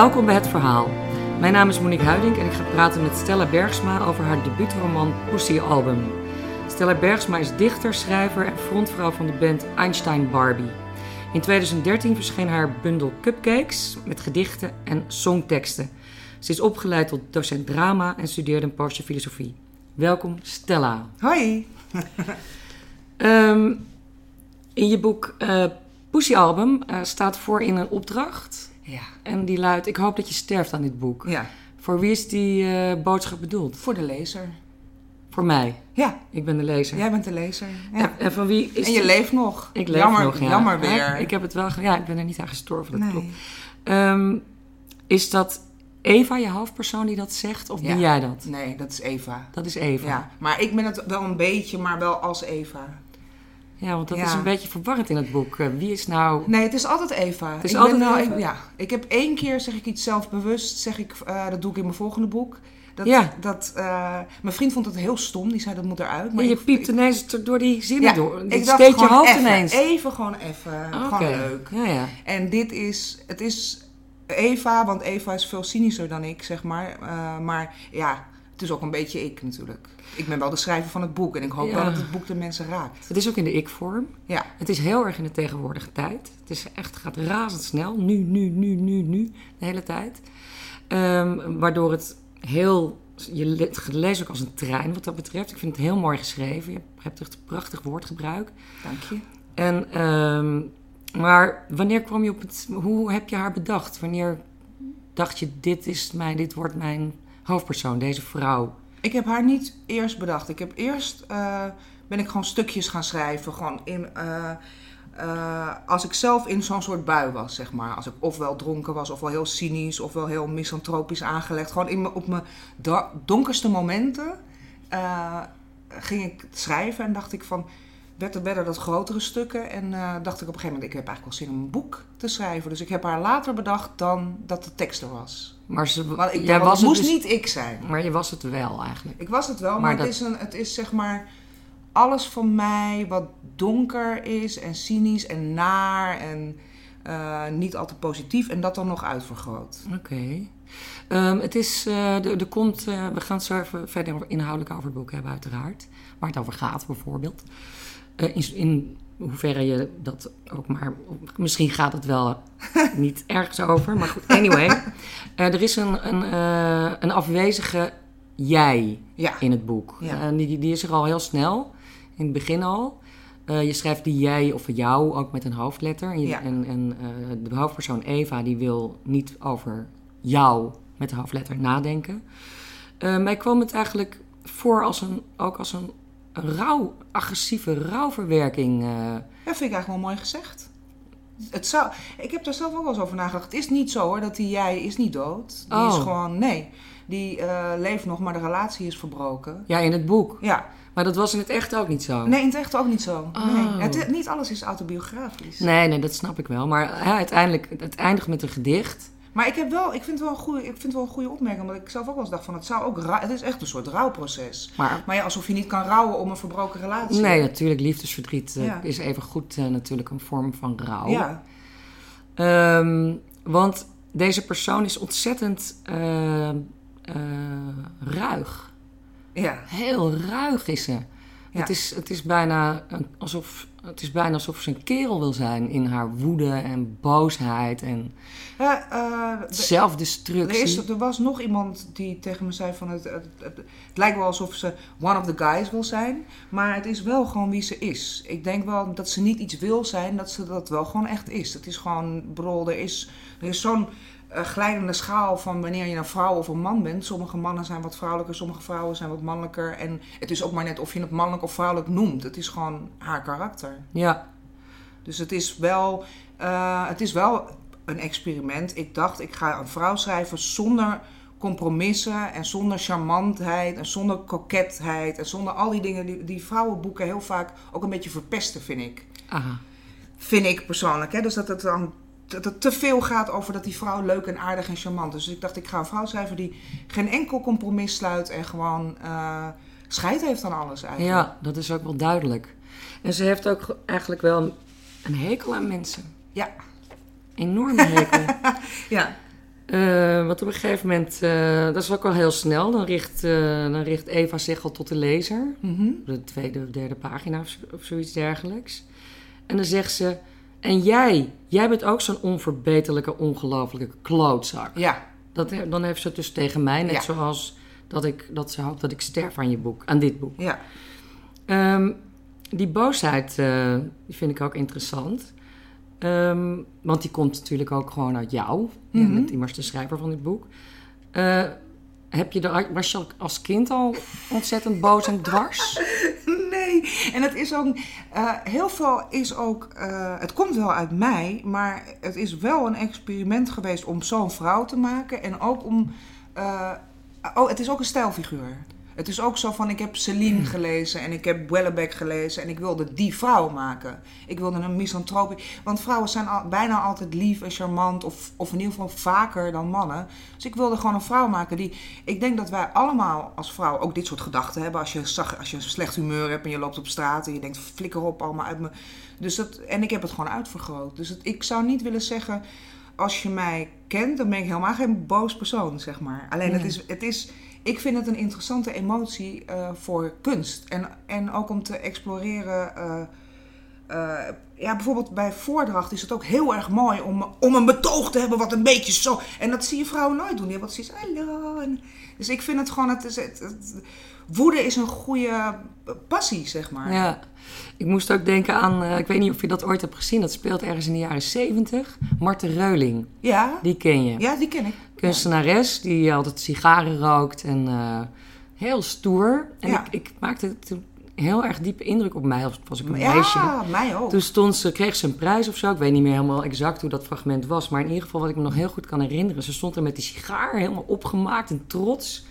Welkom bij Het Verhaal. Mijn naam is Monique Huiding en ik ga praten met Stella Bergsma over haar debuutroman Pussy Album. Stella Bergsma is dichter, schrijver en frontvrouw van de band Einstein Barbie. In 2013 verscheen haar bundel Cupcakes met gedichten en songteksten. Ze is opgeleid tot docent drama en studeerde een postje filosofie. Welkom Stella. Hoi. Ehm, in je boek uh, Pussy Album uh, staat voor in een opdracht. Ja. En die luidt: Ik hoop dat je sterft aan dit boek. Ja. Voor wie is die uh, boodschap bedoeld? Voor de lezer. Voor mij. Ja. Ik ben de lezer. Jij bent de lezer. Ja. En, en van wie is en je die... leeft nog. Ik leef jammer, nog, ja. Jammer weer. Ja, ik heb het wel... Ja, ik ben er niet aan gestorven, dat Nee. klopt. Ehm, is dat Eva, je hoofdpersoon, die dat zegt? Of ben jij dat? Nee, dat is Eva. Dat is Eva. Ja. Maar ik ben het wel een beetje, maar wel als Eva. Ja, want dat Ja. is een beetje verwarrend in het boek. Eh, wie is nou... Nee, het is altijd Eva. Het is ik altijd ben wel- Eva? ik- ja. Ik heb één keer, zeg ik iets zelfbewust, zeg ik, eh, dat doe ik in mijn volgende boek. Dat, Ja. dat, eh, mijn vriend vond het heel stom, die zei dat moet eruit. Ja, je ik- piept ineens door die zinnen Ja, door. ik dacht je gewoon hoofd even, ineens. Even gewoon even, Oké. gewoon leuk. Ja, ja. En dit is, het is Eva, want Eva is veel cynischer dan ik, zeg maar. Maar ja, het is ook een beetje ik natuurlijk. Ik ben wel de schrijver van het boek en ik hoop Ja. wel dat het boek de mensen raakt. Het is ook in de ik-vorm. Ja, Het is heel erg in de tegenwoordige tijd. Het is echt, gaat razendsnel. Nu, nu, nu, nu, nu. De hele tijd. Ehm, waardoor het heel... Je leest ook als een trein wat dat betreft. Ik vind het heel mooi geschreven. Je hebt echt prachtig woordgebruik. dank je. En, ehm, maar wanneer kwam je op het... Hoe heb je haar bedacht? Wanneer dacht je, dit, is mijn, dit wordt mijn hoofdpersoon, deze vrouw? Ik heb haar niet eerst bedacht. Ik heb eerst, eh, ben ik gewoon stukjes gaan schrijven. Gewoon in, eh, eh, als ik zelf in zo'n soort bui was, zeg maar. Als ik ofwel dronken was, ofwel heel cynisch, ofwel heel misantropisch aangelegd. Gewoon in, op mijn donkerste momenten ging ik schrijven en dacht ik van... Werd er, dat grotere stukken en eh, dacht ik op een gegeven moment... ik heb eigenlijk wel zin om een boek te schrijven. Dus ik heb haar later bedacht dan dat de tekst er was. Maar, ze, ik, jij was het moest dus- niet ik zijn. Maar je was het wel eigenlijk. Ik was het wel, maar, Maar het, is een, het is zeg maar alles van mij wat donker is en cynisch en naar en eh, niet altijd positief en dat dan nog uitvergroot. Oké. Ehm, het is, eh, er, er komt, eh, we gaan het zo even verder inhoudelijk over het boek hebben, uiteraard. Waar het over gaat, bijvoorbeeld. Eh, in, in hoeverre je dat ook maar. Misschien gaat het wel niet ergens over, maar goed. Anyway, Eh, er is een, een, eh, een afwezige jij Ja, in het boek. Ja. En die, die is er al heel snel, in het begin al. Eh, je schrijft die jij of jou ook met een hoofdletter. En, je- Ja. en, en eh, de hoofdpersoon Eva die wil niet over jou met de hoofdletter nadenken. Eh mij kwam het eigenlijk voor als een, ook als een, een rauw, agressieve rouwverwerking. eh. dat vind ik eigenlijk wel mooi gezegd. Het zou, ik heb daar zelf ook wel eens over nagedacht. Het is niet zo hoor, dat die jij is niet dood. Die is Oh. gewoon, nee, die eh, leeft nog, maar de relatie is verbroken. ja, in het boek. Ja, Maar dat was in het echt ook niet zo. nee, in het echt ook niet zo. Oh. Nee. Het, niet alles is autobiografisch. Nee, nee, dat snap ik wel. Maar hè, uiteindelijk, het eindigt met een gedicht. Maar ik, heb wel, ik, vind het wel een goede, ik vind het wel een goede opmerking. Omdat ik zelf ook wel eens dacht van het zou ook Het is echt een soort rouwproces. Maar Maar ja, alsof je niet kan rouwen om een verbroken relatie. nee, natuurlijk, liefdesverdriet eh, Ja. is even goed natuurlijk een vorm van rouw. Ja, Ehm, want deze persoon is ontzettend eh, eh, ruig. ja. Heel ruig is ze. Ja. Het, is, het, is bijna alsof, het is bijna alsof ze een kerel wil zijn in haar woede en boosheid en ja eh, de- er, zelfdestructie. is, er was nog iemand die tegen me zei van het, het, het, het lijkt wel alsof ze one of the guys wil zijn. Maar het is wel gewoon wie ze is. Ik denk wel dat ze niet iets wil zijn, dat ze dat wel gewoon echt is. Het is gewoon, bro, er is, er is zo'n eh, glijdende schaal van wanneer je een vrouw of een man bent. Sommige mannen zijn wat vrouwelijker, sommige vrouwen zijn wat mannelijker. En het is ook maar net of je het mannelijk of vrouwelijk noemt. Het is gewoon haar karakter. Ja, Dus het is wel, eh, het is wel een experiment. Ik dacht, ik ga een vrouw schrijven zonder compromissen en zonder charmantheid en zonder koketheid en zonder al die dingen die, die vrouwenboeken heel vaak ook een beetje verpesten, vind ik. aha. Vind ik persoonlijk. Hè? Dus dat het dan dat het te veel gaat over dat die vrouw leuk en aardig en charmant is. Dus ik dacht, ik ga een vrouw schrijven die geen enkel compromis sluit en gewoon eh scheid heeft aan alles eigenlijk. Ja, dat is ook wel duidelijk. En ze heeft ook eigenlijk wel een- een hekel aan mensen. Ja. Enorme hekel. Ja. Uh, want op een gegeven moment, uh, dat is ook al heel snel, dan richt, uh, dan richt Eva zich al tot de lezer. Mm -hmm. De tweede of derde pagina of, of, zoiets dergelijks. En dan zegt ze, en jij, jij bent ook zo'n onverbeterlijke, ongelofelijke klootzak. Ja. Dat, dan heeft ze het dus tegen mij, net Ja. zoals dat, ik, dat ze hoopt dat ik sterf aan je boek, aan dit boek. Ja. Ehm, die boosheid uh, die vind ik ook interessant. Um, want die komt natuurlijk ook gewoon uit jou. Je Mm -hmm. bent immers de schrijver van dit boek. Uh, heb je er, was je als kind al ontzettend boos en dwars? En het is ook. Uh, heel veel is ook. Uh, het komt wel uit mij, maar het is wel een experiment geweest om zo'n vrouw te maken. En ook om. Uh, oh, het is ook een stijlfiguur. Het is ook zo van, ik heb Celine gelezen en ik heb Wellebeck gelezen en ik wilde die vrouw maken. Ik wilde een misantrope. Want vrouwen zijn al, bijna altijd lief en charmant of, of in ieder geval vaker dan mannen. Dus ik wilde gewoon een vrouw maken die... Ik denk dat wij allemaal als vrouw ook dit soort gedachten hebben. Als je, zag, als je een slecht humeur hebt en je loopt op straat en je denkt, flikker op allemaal uit me. Dus dat, en ik heb het gewoon uitvergroot. Dus ik zou niet willen zeggen, als je mij kent, dan ben ik helemaal geen boos persoon, zeg maar. Alleen het is... Het is ik vind het een interessante emotie uh, voor kunst. En, en ook om te exploreren. Uh, uh, ja, bijvoorbeeld bij voordracht is het ook heel erg mooi om, om een betoog te hebben wat een beetje zo. En dat zie je vrouwen nooit doen. Die hebben wat zoiets. Hallo. Dus ik vind het gewoon. Het, is, het, het, woede is een goede passie, zeg maar. Ja. Ik moest ook denken aan, uh, ik weet niet of je dat ooit hebt gezien, dat speelt ergens in de jaren 70. Marten Reuling. Ja. Die ken je. Ja, die ken ik. Kunstenares die altijd sigaren rookt en uh, heel stoer. En Ja. ik, ik maakte toen heel erg diepe indruk op mij, als was ik een Ja, meisje. mij ook. Toen stond ze, kreeg ze een prijs of zo. Ik weet niet meer helemaal exact hoe dat fragment was. Maar in ieder geval wat ik me nog heel goed kan herinneren. Ze stond er met die sigaar helemaal opgemaakt en trots.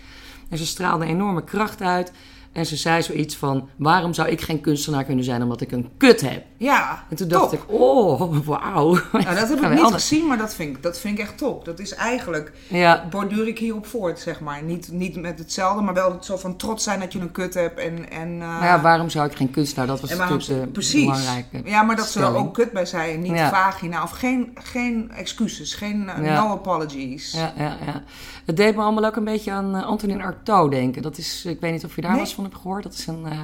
En ze straalde enorme kracht uit. En ze zei zoiets van: Waarom zou ik geen kunstenaar kunnen zijn omdat ik een kut heb? Ja, En toen dacht ik: Oh, wauw. Nou, dat heb ik niet gezien, maar dat vind, ik, dat vind ik echt top. Dat is eigenlijk, Ja, borduur ik hierop voort, zeg maar. Niet, niet met hetzelfde, maar wel zo van trots zijn dat je een kut hebt. En, en, uh, maar ja, waarom zou ik geen kunstenaar? Dat was waarom- natuurlijk de precies. belangrijke. Ja, maar dat ze er ook kut bij zei en niet Ja. vagina. Of geen, geen excuses, geen uh, Ja. no apologies. Ja, ja, ja. Het deed me allemaal ook een beetje aan uh, Antonin Artaud denken. Dat is, ik weet niet of je daar Nee. eens van hebt gehoord. Dat is een uh,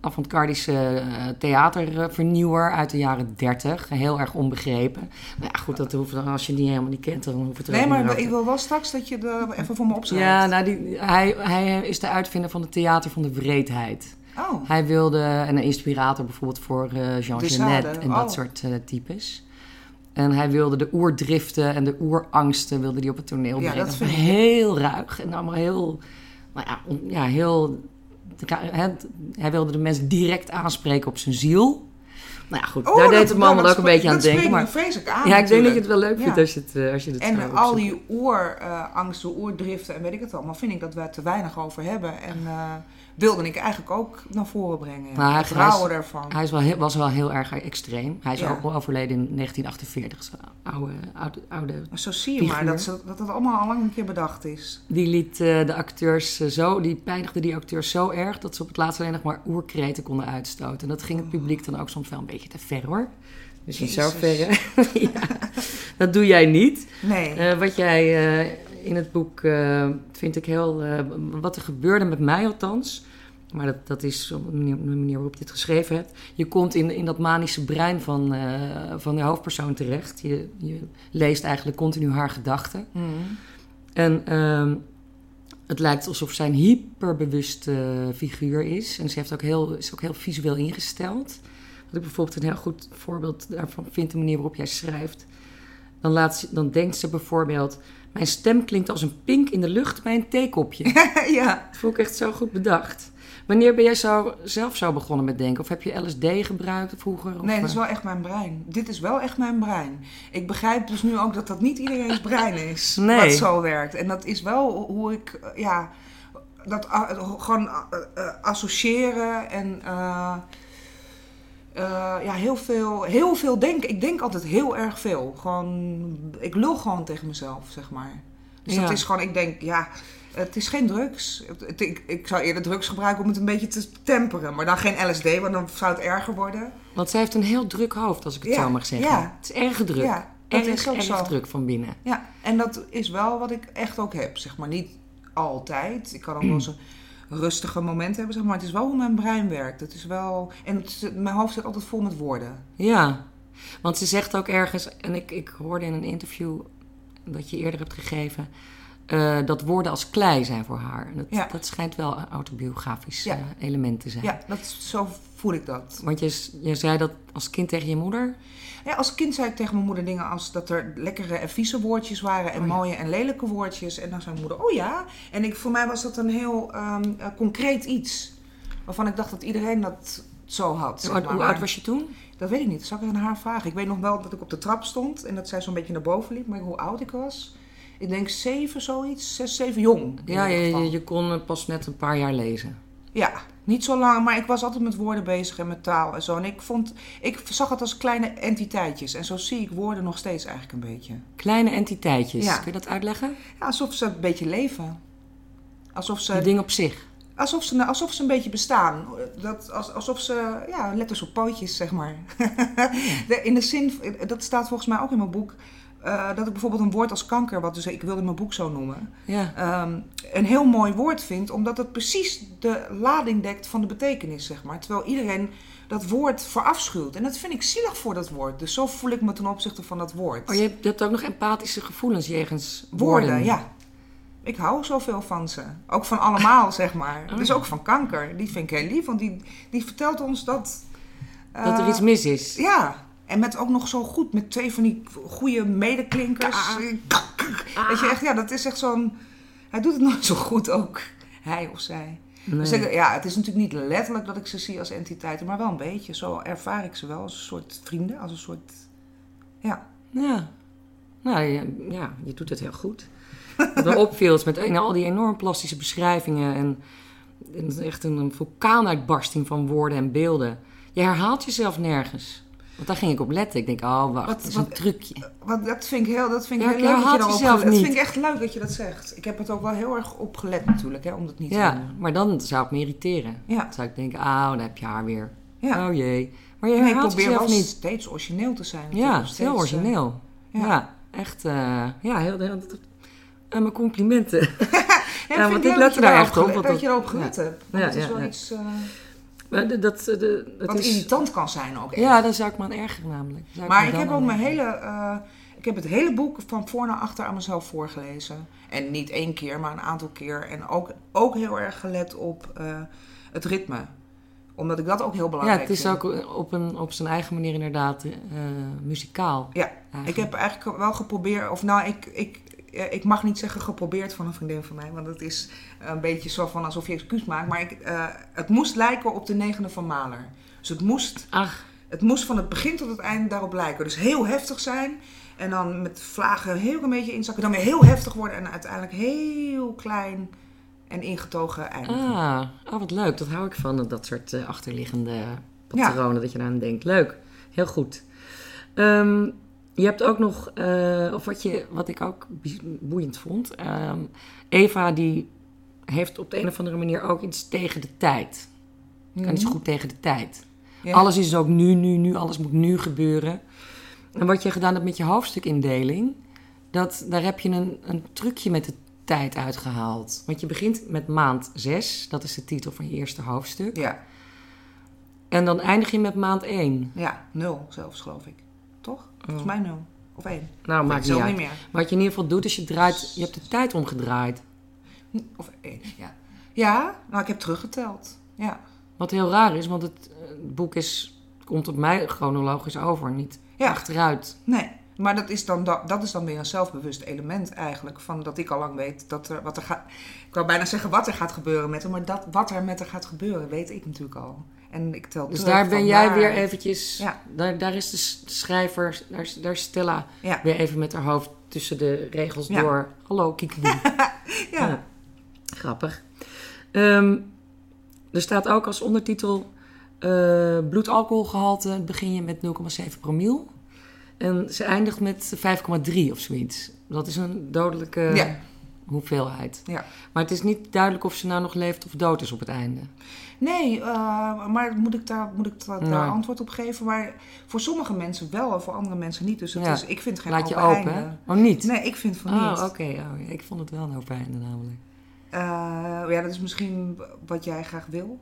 avant-gardische uh, theatervernieuwer uit de jaren 30. Heel erg onbegrepen. Nou ja, goed, dat hoeft, als je die helemaal niet kent, dan hoeft het er Nee, niet maar ik wil wel straks dat je er even voor me opschrijft. Ja, nou, die, hij, hij is de uitvinder van het theater van de wreedheid. Oh, Hij wilde, en een inspirator bijvoorbeeld voor eh, Jean Genet en dat oh. soort eh, types. En hij wilde de oerdriften en de oerangsten wilde die op het toneel Ja, brengen. dat vind ik- heel ruig en allemaal heel, nou ja, ja heel... Hij wilde de mensen direct aanspreken op zijn ziel. Nou ja, goed, Oh, daar deed allemaal dat ook een beetje aan denken. Maar me vreselijk aan ja, ik denk dat je het wel leuk vindt Ja. als je het, eh, als je het En al die oerangsten, oerdriften en weet ik het allemaal, vind ik dat we het te weinig over hebben. En eh, wilde ik eigenlijk ook naar voren brengen. Nou, hij- hij daarvan. Hij is wel heel, was wel heel erg extreem. Hij is Ja. ook overleden in 1948. Zo oude, oude, oude Zo zie je maar dat, ze, dat allemaal al lang een keer bedacht is. Die liet eh, de acteurs eh, zo, die pijnigde die acteurs zo erg dat ze op het laatst alleen nog maar oerkreten konden uitstoten. En dat ging het publiek dan ook soms wel een beetje te ver hoor. Dus in zoverre. ja, dat doe jij niet. Nee. Eh, wat jij in het boek eh, vind ik heel. eh, wat er gebeurde met mij althans. Maar dat, dat is op de manier, waarop je het geschreven hebt. Je komt in, in dat manische brein van, eh, van de hoofdpersoon terecht. Je, je leest eigenlijk continu haar gedachten. Mhm. En ehm, het lijkt alsof zij een hyperbewuste figuur is. En ze heeft ook heel, is ook heel visueel ingesteld. Wat ik bijvoorbeeld een heel goed voorbeeld daarvan vind, de manier waarop jij schrijft. Dan, laat ze, dan denkt ze bijvoorbeeld... Mijn stem klinkt als een pink in de lucht bij een theekopje. ja. Dat vond ik echt zo goed bedacht. Wanneer ben jij zo, zelf zo begonnen met denken? Of heb je LSD gebruikt vroeger? Of, Nee, dat is eh, wel echt mijn brein. Dit is wel echt mijn brein. Ik begrijp dus nu ook dat dat niet iedereen's brein is. Nee. Wat zo werkt. En dat is wel hoe ik, eh, ja, dat ah, gewoon eh, eh, associëren en eh, eh, ja, heel veel, heel veel denken. Ik denk altijd heel erg veel. Gewoon, ik lul gewoon tegen mezelf, zeg maar. Dus Ja. dat is gewoon, ik denk, ja, het is geen drugs. Het- ik, ik zou eerder drugs gebruiken om het een beetje te temperen. Maar dan geen LSD, want dan zou het erger worden. Want zij heeft een heel druk hoofd, als ik het Ja, zo mag zeggen. ja. Het is erg druk. Ja, Dat erg, is ook erg zo. druk van binnen. Ja, en dat is wel wat ik echt ook heb. Zeg maar niet altijd. Ik kan ook wel een rustige moment hebben, zeg maar. Het is wel hoe mijn brein werkt. Het is wel... En het mijn hoofd zit altijd vol met woorden. Ja, want ze zegt ook ergens, en ik, ik hoorde in een interview dat je eerder hebt gegeven, eh, dat woorden als klei zijn voor haar. Dat, Ja. dat schijnt wel een autobiografisch Ja. element te zijn. Ja, dat, zo voel ik dat. Want je, je zei dat als kind tegen je moeder. Ja, als kind zei ik tegen mijn moeder dingen als dat er lekkere en vieze woordjes waren en Oh ja. mooie en lelijke woordjes. En dan zei mijn moeder, oh ja. En ik, voor mij was dat een heel ehm, eh, concreet iets. Waarvan ik dacht dat iedereen dat zo had. Hoe zeg oud, maar. hoe Maar oud was je toen? Dat weet ik niet. Dat zal ik aan haar vragen. Ik weet nog wel dat ik op de trap stond en dat zij zo'n beetje naar boven liep. Maar hoe oud ik was? Ik denk zeven, zoiets. Zes, zeven, jong. Ja, je, je, je kon pas net een paar jaar lezen. Ja, niet zo lang, maar ik was altijd met woorden bezig en met taal en zo. En ik, vond, ik zag het als kleine entiteitjes. En zo zie ik woorden nog steeds eigenlijk een beetje. Kleine entiteitjes. Ja. Kun je dat uitleggen? Ja, alsof ze een beetje leven. Alsof ze, ding op zich. alsof ze, alsof ze een beetje bestaan. Dat, als, alsof ze, ja, letters op pootjes, zeg maar. In de zin, dat staat volgens mij ook in mijn boek. Eh, dat ik bijvoorbeeld een woord als kanker, wat dus ik wilde mijn boek zo noemen, Ja. ehm, een heel mooi woord vind, omdat het precies de lading dekt van de betekenis, zeg maar. Terwijl iedereen dat woord verafschuwt. En dat vind ik zielig voor dat woord. Dus zo voel ik me ten opzichte van dat woord. Oh, je hebt, je hebt ook nog empathische gevoelens jegens Woorden, woorden. ja. Ik hou zoveel van ze. Ook van allemaal, zeg maar. Oh, Dus ook van kanker. Die vind ik heel lief, want die, die vertelt ons dat... Dat er eh, iets mis is. Ja, en met ook nog zo goed, met twee van die goede medeklinkers. Ah. Weet je, echt, ja, dat is echt zo'n... Hij doet het nooit zo goed ook, hij of zij. Nee. Dus ik- ja, het is natuurlijk niet letterlijk dat ik ze zie als entiteiten, maar wel een beetje. Zo ervaar ik ze wel als een soort vrienden, als een soort... Ja, Ja. Nou ja, ja, je doet het heel goed. Wat me opviel met al die enorm plastische beschrijvingen en, en echt een, een vulkaanuitbarsting van woorden en beelden. Je herhaalt jezelf nergens. Want daar ging ik op letten. Ik denk, oh wacht, Wat- is wat- een trucje. Want dat vind ik heel, dat vind ik Ja, heel leuk dat je Dat vind ik echt leuk dat je dat zegt. Ik heb het ook wel heel erg op gelet natuurlijk, hè, om dat niet te Ja, doen. maar dan zou ik me irriteren. Ja, Dan zou ik denken, ah, dan heb je haar weer. ja. Oh jee. Maar je ik herhaalt probeer wel niet. steeds origineel te zijn. Ja, is heel steeds, eh, origineel. ja. ja. echt. eh, ja, heel, heel, en mijn complimenten. Ja, want ik let dat er daarop echt op, Dat dat- je erop gelet hebt. Het is wel iets eh, Maar de- dat, eh, de, het wat is, irritant kan zijn ook. echt. Ja, daar zou ik me aan ergeren namelijk. Zou Maar ik heb ook mijn hele... eh, ik heb het hele boek van voor naar achter aan mezelf voorgelezen. En niet één keer, maar een aantal keer. En ook, ook heel erg gelet op eh, het ritme. Omdat ik dat ook heel Ja, belangrijk het is vind. ook op, een, op zijn eigen manier inderdaad eh, muzikaal. Ja, eigenlijk. Ik heb eigenlijk wel geprobeerd, of nou, ik, ik, ik mag niet zeggen geprobeerd van een vriendin van mij, want het is een beetje zo van alsof je excuus maakt. Maar ik, eh, het moest lijken op de negende van Mahler. Dus het moest, Ach, het moest van het begin tot het einde daarop lijken. Dus heel heftig zijn en dan met vlagen heel een beetje inzakken, dan weer heel heftig worden en uiteindelijk heel klein en ingetogen eindigen. ah, oh, wat leuk. Dat hou ik van, dat soort eh, achterliggende patronen, dat je aan denkt. Leuk, heel goed. Ehm, je hebt ook nog, eh, of wat, je, wat ik ook boeiend vond. ehm, Eva die heeft op de een of andere manier ook iets tegen de tijd. Kan niet zo goed tegen de tijd. Mhm. Ja. Alles is ook nu, nu, nu. Alles moet nu gebeuren. En wat je gedaan hebt met je hoofdstukindeling, dat, daar heb je een, een trucje met de tijd uitgehaald. Want je begint met maand 6, dat is de titel van je eerste hoofdstuk. Ja, En dan eindig je met maand 1. ja, nul zelfs geloof ik. Toch? Volgens mij nul. Of één. Nou, maakt niet niet meer. Wat je in ieder geval doet, is je draait, je hebt de tijd omgedraaid. Of één, ja. Ja, nou ik heb teruggeteld. Ja. Wat heel raar is, want het, eh, het boek is, komt op mij chronologisch over, niet Ja. achteruit. Nee, maar dat is, dan, dat, dat is dan weer een zelfbewust element eigenlijk. Van dat ik al lang weet dat er, wat er gaat... Ik wou bijna zeggen wat er gaat gebeuren met hem. Maar dat, wat er met haar gaat gebeuren, weet ik natuurlijk al. En ik tel Dus daar ben jij waar- weer eventjes... Ja. Daar, daar is de schrijver, daar, is- daar is Stella Ja, weer even met haar hoofd tussen de regels Ja. door. Hallo, Kiekeboe. ja. Grappig. Ehm, er staat ook als ondertitel... eh bloedalcoholgehalte begin je met 0,7 promiel. En ze eindigt met 5,3 of zoiets. Dat is een dodelijke... Ja. Hoeveelheid. Ja. Maar het is niet duidelijk of ze nou nog leeft of dood is op het einde. Nee, eh, maar moet ik, daar, moet ik daar, Nee. antwoord op geven? Maar voor sommige mensen wel en voor andere mensen niet. Dus het Ja. is, ik vind het geen Laat je open hè? Oh, niet? Nee, ik vind van Oh, niet. oké. Oh, ja, ik vond het wel een open einde namelijk. Eh, ja, dat is misschien wat jij graag wil.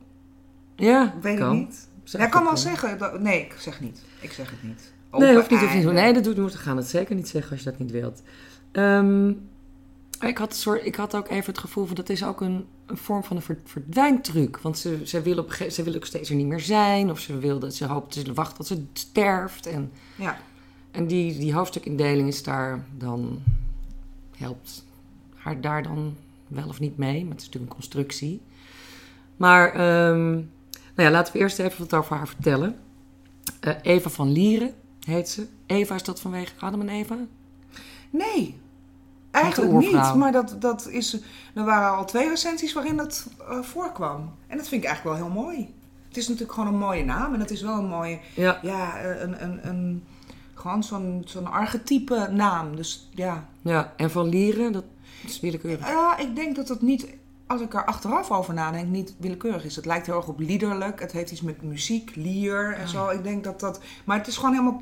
Ja, Weet kan. ik niet. Zeg Jij kan het, wel zeggen. Nee, ik zeg niet. Ik zeg het niet. Nee, Open hoeft niet, hoeft niet. Nee, dat doet, we gaan het zeker niet zeggen als je dat niet wilt. Ehm, ik, had soort, ik had ook even het gevoel van dat is ook een, een vorm van een ver- verdwijntruc. Want ze, ze, wil op, ze wil ook steeds er niet meer zijn. Of ze, wil dat, ze hoopt, ze wacht tot ze sterft. En, Ja. en die, die hoofdstukindeling is daar dan, helpt haar daar dan wel of niet mee. Maar het is natuurlijk een constructie. Maar ehm, nou ja, laten we eerst even wat over haar vertellen. Eh, Eva van Lieren heet ze. Eva is dat vanwege Adam en Eva? Nee, eigenlijk niet. Maar dat, dat is, er waren al twee recensies waarin dat eh, voorkwam. En dat vind ik eigenlijk wel heel mooi. Het is natuurlijk gewoon een mooie naam. En het is wel een mooie, Ja. ja, een, een, een, gewoon zo'n zo'n archetype naam. Dus ja. ja. En van Lieren, dat is willekeurig. Ja, ik denk dat het niet, als ik er achteraf over nadenk, niet willekeurig is. Het lijkt heel erg op liederlijk. Het heeft iets met muziek, lier en zo. Ik denk dat dat... Maar het is gewoon helemaal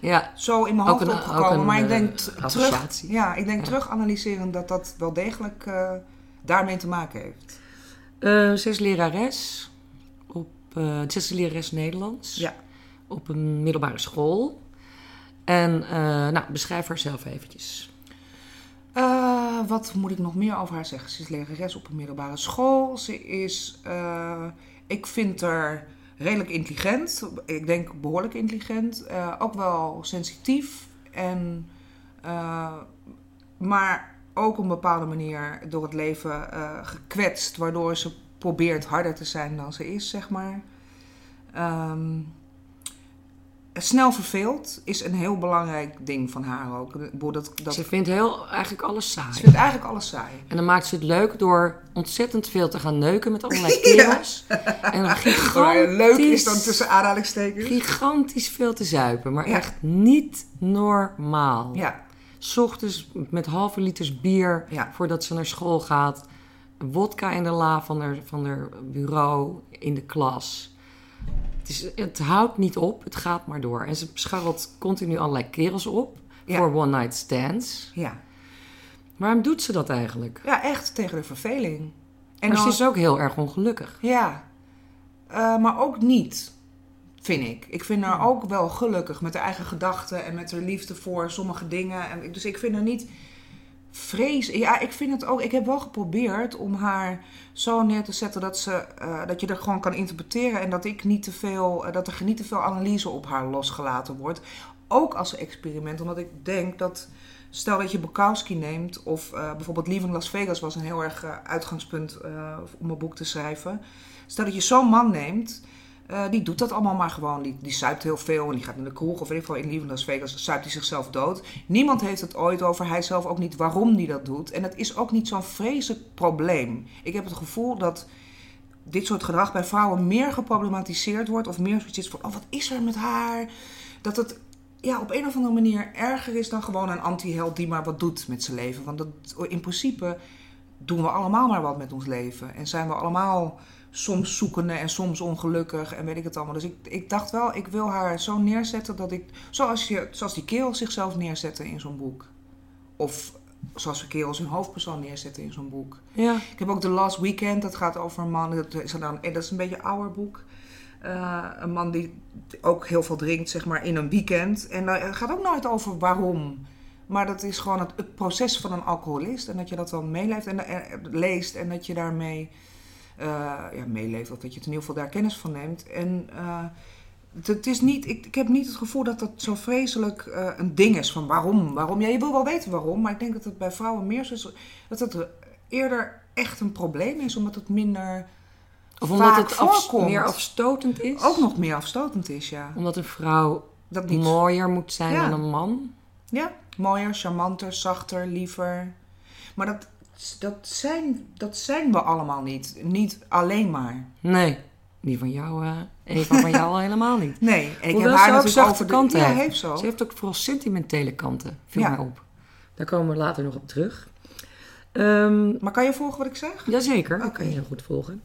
Ja, zo in mijn hoofd een- opgekomen. een, maar ik eh, denk terug, ja, ik denk Ja. terug analyseren dat dat wel degelijk eh, daarmee te maken heeft. Eh, ze is lerares. Op, eh ze is lerares Nederlands. Ja. Op een middelbare school. En nou, beschrijf haar zelf eventjes. Wat moet ik nog meer over haar zeggen? Ze is lerares op een middelbare school. Ze is, ik vind haar redelijk intelligent. Ik denk behoorlijk intelligent. Eh, ook wel sensitief. En, eh, maar ook op een bepaalde manier door het leven eh, gekwetst. Waardoor ze probeert harder te zijn dan ze is, zeg maar. Ehm, snel verveeld is een heel belangrijk ding van haar ook. Dat, dat, Ze vindt heel, eigenlijk alles saai. ze vindt eigenlijk alles saai. En dan maakt ze het leuk door ontzettend veel te gaan neuken met allerlei kerels. En dan gigantisch, Leuk is dan tussen aanhalingstekens. gigantisch veel te zuipen. Maar Ja. echt niet normaal. Ja, S ochtends met halve liters bier Ja. voordat ze naar school gaat. Wodka in de la van haar, van haar bureau in de klas. Het, is, het houdt niet op, het gaat maar door. En ze scharrelt continu allerlei kerels op Ja. voor one-night stands. ja. Waarom doet ze dat eigenlijk? ja, echt tegen de verveling. En maar ze is ook heel erg ongelukkig. Ja, Eh, maar ook niet, vind ik. Ik vind haar ook wel gelukkig met haar eigen gedachten en met haar liefde voor sommige dingen. En, dus ik vind haar niet vrees. Ja, ik vind het ook. Ik heb wel geprobeerd om haar zo neer te zetten dat, ze, eh, dat je er gewoon kan interpreteren en dat ik niet te veel, eh, dat er niet te veel analyse op haar losgelaten wordt. Ook als experiment, omdat ik denk dat. Stel dat je Bukowski neemt, of eh, bijvoorbeeld Leaving Las Vegas was een heel erg uitgangspunt om een boek te schrijven. Stel dat je zo'n man neemt, eh, die doet dat allemaal maar gewoon. Die, die zuipt heel veel en die gaat naar de kroeg. Of in ieder geval in Las Vegas zuipt hij zichzelf dood. Niemand heeft het ooit over, hij zelf ook niet, waarom die dat doet. En het is ook niet zo'n vreselijk probleem. Ik heb het gevoel dat dit soort gedrag bij vrouwen meer geproblematiseerd wordt. Of meer zoiets van, oh wat is er met haar? Dat het ja, op een of andere manier erger is dan gewoon een anti-held die maar wat doet met zijn leven. Want dat, in principe doen we allemaal maar wat met ons leven. En zijn we allemaal soms zoekende en soms ongelukkig en weet ik het allemaal. Dus ik, ik dacht wel, ik wil haar zo neerzetten dat ik... Zoals, je, zoals die kerel zichzelf neerzetten in zo'n boek. Of zoals de kerels hun hoofdpersoon neerzetten in zo'n boek. Ja. Ik heb ook The Last Weekend, dat gaat over een man, dat is, dan, dat is een beetje een ouder boek. Eh, een man die ook heel veel drinkt, zeg maar, in een weekend. En daar gaat ook nooit over waarom. Maar dat is gewoon het, het proces van een alcoholist. En dat je dat dan meeleeft en eh, leest en dat je daarmee ja, meeleeft. Of dat je het in ieder geval daar kennis van neemt. En eh, het, is niet, ik, ik heb niet het gevoel dat dat zo vreselijk eh, een ding is van waarom. waarom. Ja, je wil wel weten waarom, maar ik denk dat het bij vrouwen meer zo is. Dat het eerder echt een probleem is, omdat het minder Of omdat vaak het meer afstotend is. ook nog meer afstotend is, ja. Omdat een vrouw Dat niet. mooier moet zijn Ja. dan een man. Ja, mooier, charmanter, zachter, liever. Maar dat, dat, zijn, dat zijn we allemaal niet. Niet alleen maar. Nee, die van jou, eh Eva, van jou al helemaal niet. Nee, en ik Hoewel heb haar ook zachte de... kanten ja, heeft. heeft zo. Ze heeft ook vooral sentimentele kanten, viel Ja. mij op. Daar komen we later nog op terug. Ehm, Maar kan je volgen wat ik zeg? Jazeker, Oké. kan je heel goed volgen.